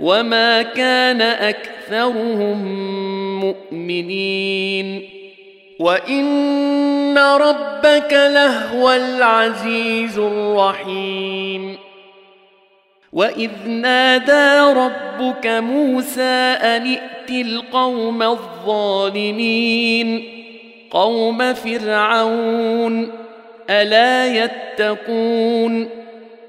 وما كان اكثرهم مؤمنين وان ربك لهو العزيز الرحيم واذ نادى ربك موسى ان ائت القوم الظالمين قوم فرعون الا يتقون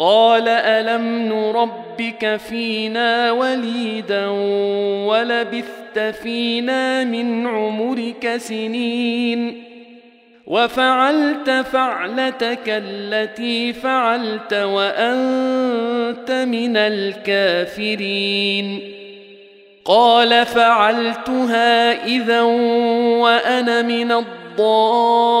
قال ألم نربك فينا وليدا ولبثت فينا من عمرك سنين وفعلت فعلتك التي فعلت وأنت من الكافرين قال فعلتها إذا وأنا من الضالين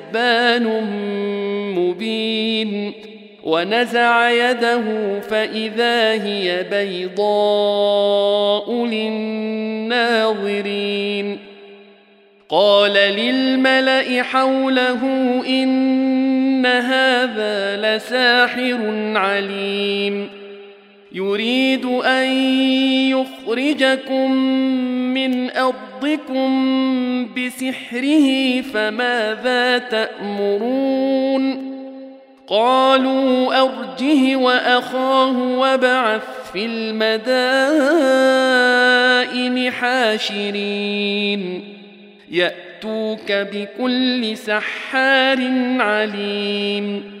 مبين ونزع يده فإذا هي بيضاء للناظرين. قال للملأ حوله إن هذا لساحر عليم. يريد أن يخرجكم من أرضكم بسحره فماذا تأمرون؟ قالوا أرجه وأخاه وابعث في المدائن حاشرين. يأتوك بكل سحار عليم.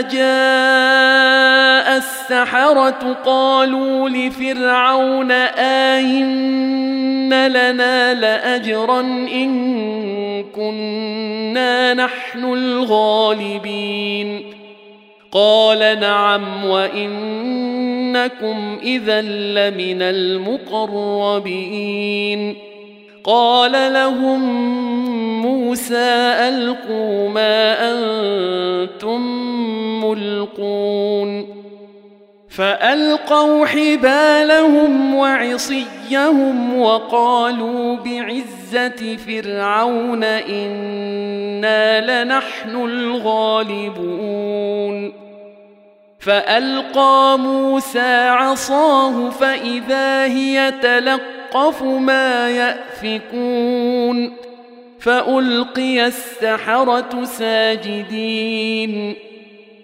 جاء السحرة قالوا لفرعون آئن لنا لأجرا إن كنا نحن الغالبين قال نعم وانكم اذا لمن المقربين قال لهم موسى القوا ما أنتم ملقون فالقوا حبالهم وعصيهم وقالوا بعزه فرعون أنا لنحن الغالبون فالقى موسى عصاه فاذا هي تلقف ما يافكون فالقي السحره ساجدين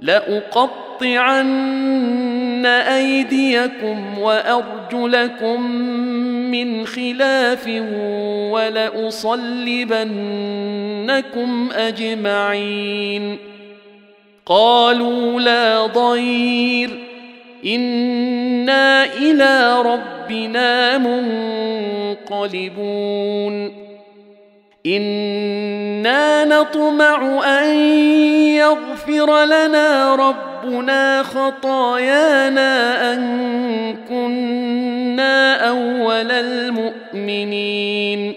لأقطعن أيديكم وأرجلكم من خلاف ولأصلبنكم أجمعين. قالوا لا ضير. إنا إلى ربنا منقلبون. إنا نطمع أن يغفر لنا ربنا خطايانا أن كنا أول المؤمنين.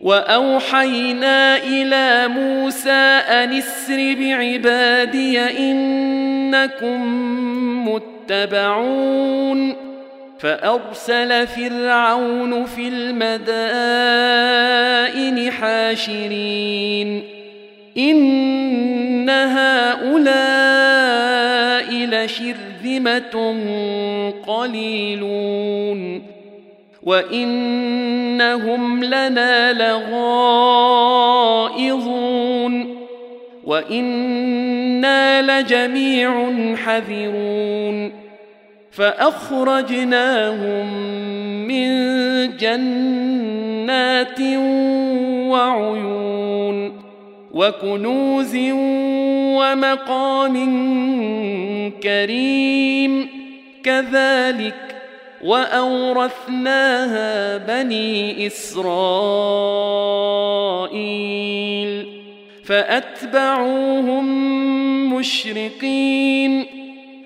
وأوحينا إلى موسى أن اسر بعبادي إنكم متبعون. فأرسل فرعون في المدائن حاشرين. إن هؤلاء لشرذمة قليلون وإنهم لنا لغائظون وإنا لجميع حذرون فأخرجناهم من جنات وعيون وكنوز ومقام كريم كذلك وأورثناها بني إسرائيل فأتبعوهم مشرقين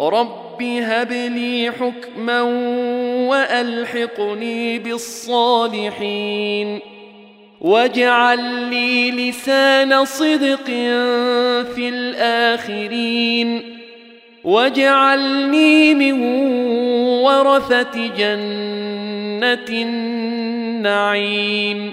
رب هب لي حكما والحقني بالصالحين واجعل لي لسان صدق في الاخرين واجعلني من ورثه جنه النعيم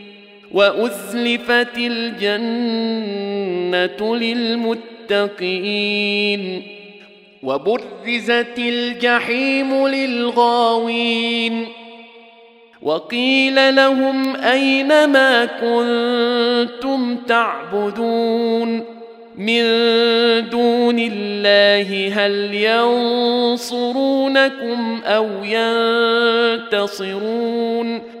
وأزلفت الجنة للمتقين وبرزت الجحيم للغاوين وقيل لهم أين ما كنتم تعبدون من دون الله هل ينصرونكم أو ينتصرون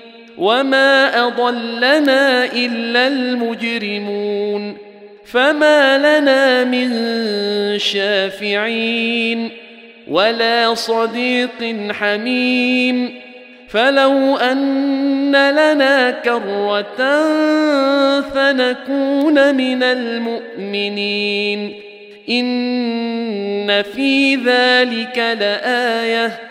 وما اضلنا الا المجرمون فما لنا من شافعين ولا صديق حميم فلو ان لنا كره فنكون من المؤمنين ان في ذلك لايه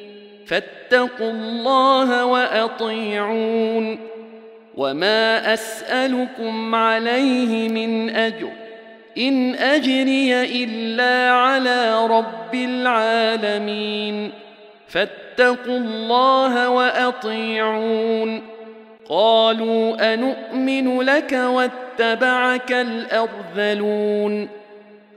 فاتقوا الله وأطيعون وما أسألكم عليه من أجر إن أجري إلا على رب العالمين فاتقوا الله وأطيعون قالوا انومن لك واتبعك الأرذلون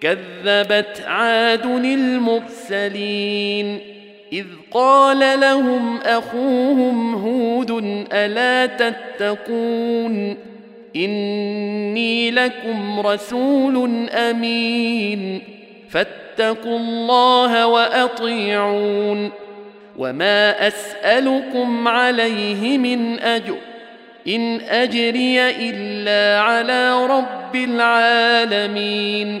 كذبت عاد المرسلين إذ قال لهم أخوهم هود ألا تتقون إني لكم رسول أمين فاتقوا الله وأطيعون وما أسألكم عليه من أجر إن أجري إلا على رب العالمين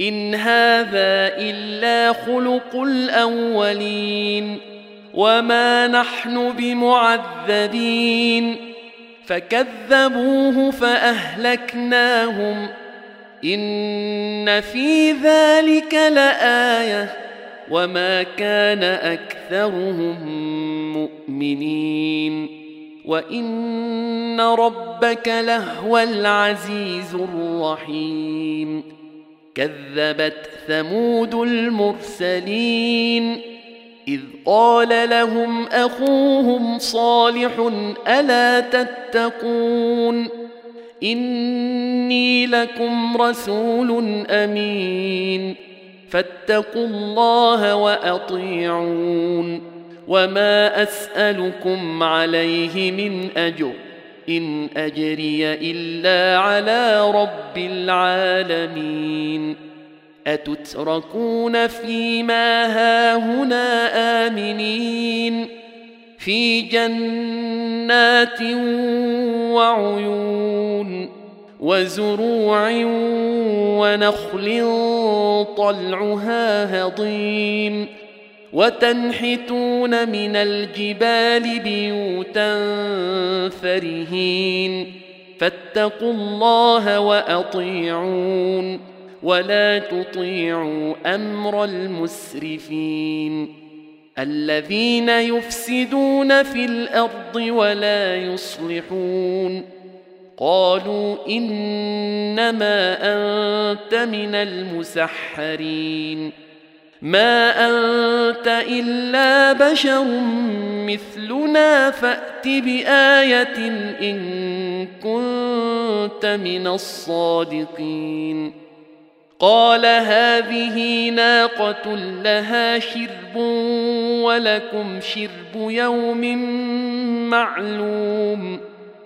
إن هذا إلا خلق الأولين وما نحن بمعذبين فكذبوه فأهلكناهم إن في ذلك لآية وما كان أكثرهم مؤمنين وإن ربك لهو العزيز الرحيم كذبت ثمود المرسلين إذ قال لهم أخوهم صالح ألا تتقون إني لكم رسول أمين فاتقوا الله وأطيعون وما أسألكم عليه من أجر إن أجري إلا على رب العالمين. أتتركون فيما هاهنا آمنين؟ في جنات وعيون وزروع ونخل طلعها هضيم. وتنحتون من الجبال بيوتا فرهين. فاتقوا الله وأطيعون ولا تطيعوا أمر المسرفين. الذين يفسدون في الأرض ولا يصلحون. قالوا إنما أنت من المسحرين. ما انت الا بشر مثلنا فات بايه ان كنت من الصادقين قال هذه ناقه لها شرب ولكم شرب يوم معلوم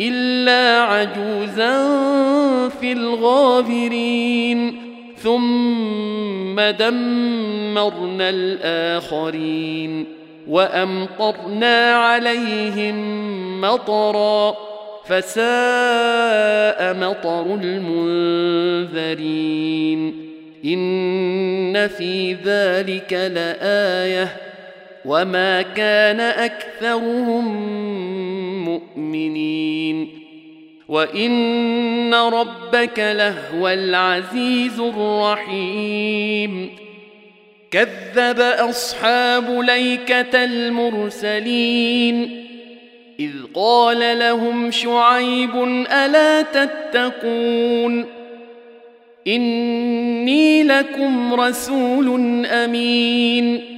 إلا عجوزا في الغابرين. ثم دمرنا الآخرين وأمطرنا عليهم مطرا فساء مطر المنذرين. إن في ذلك لآية وما كان اكثرهم مؤمنين وان ربك لهو العزيز الرحيم كذب اصحاب ليكه المرسلين اذ قال لهم شعيب الا تتقون اني لكم رسول امين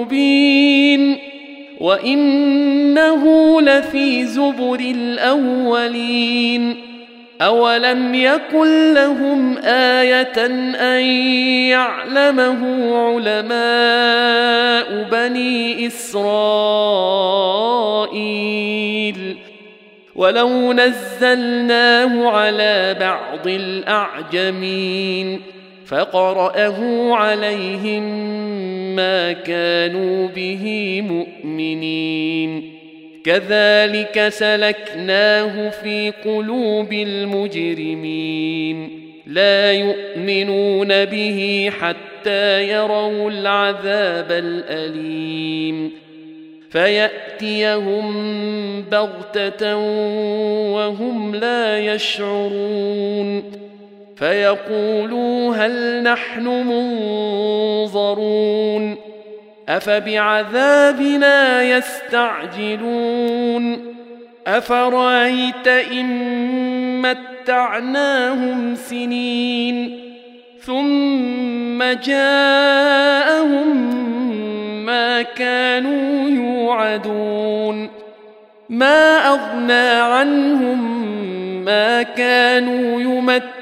مبين وإنه لفي زبر الأولين أولم يكن لهم آية أن يعلمه علماء بني إسرائيل ولو نزلناه على بعض الأعجمين فقرأه عليهم ما كانوا به مؤمنين. كذلك سلكناه في قلوب المجرمين. لا يؤمنون به حتى يروا العذاب الأليم. فيأتيهم بغتة وهم لا يشعرون. فيقولوا هل نحن منظرون أفبعذابنا يستعجلون أفرأيت إن متعناهم سنين ثم جاءهم ما كانوا يوعدون ما أغنى عنهم ما كانوا يمتعون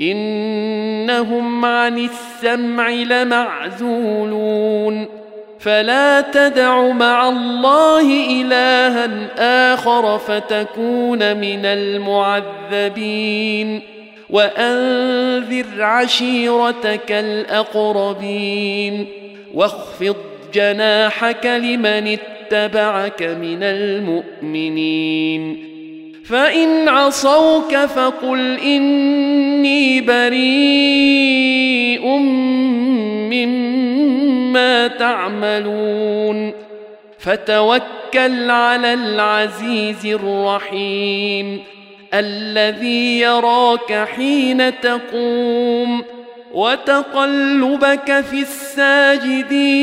إنهم عن السمع لمعزولون. فلا تدع مع الله إلها آخر فتكون من المعذبين. وأنذر عشيرتك الأقربين. واخفض جناحك لمن اتبعك من المؤمنين. فان عصوك فقل اني بريء مما تعملون فتوكل على العزيز الرحيم الذي يراك حين تقوم وتقلبك في الساجدين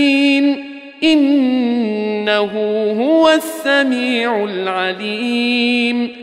انه هو السميع العليم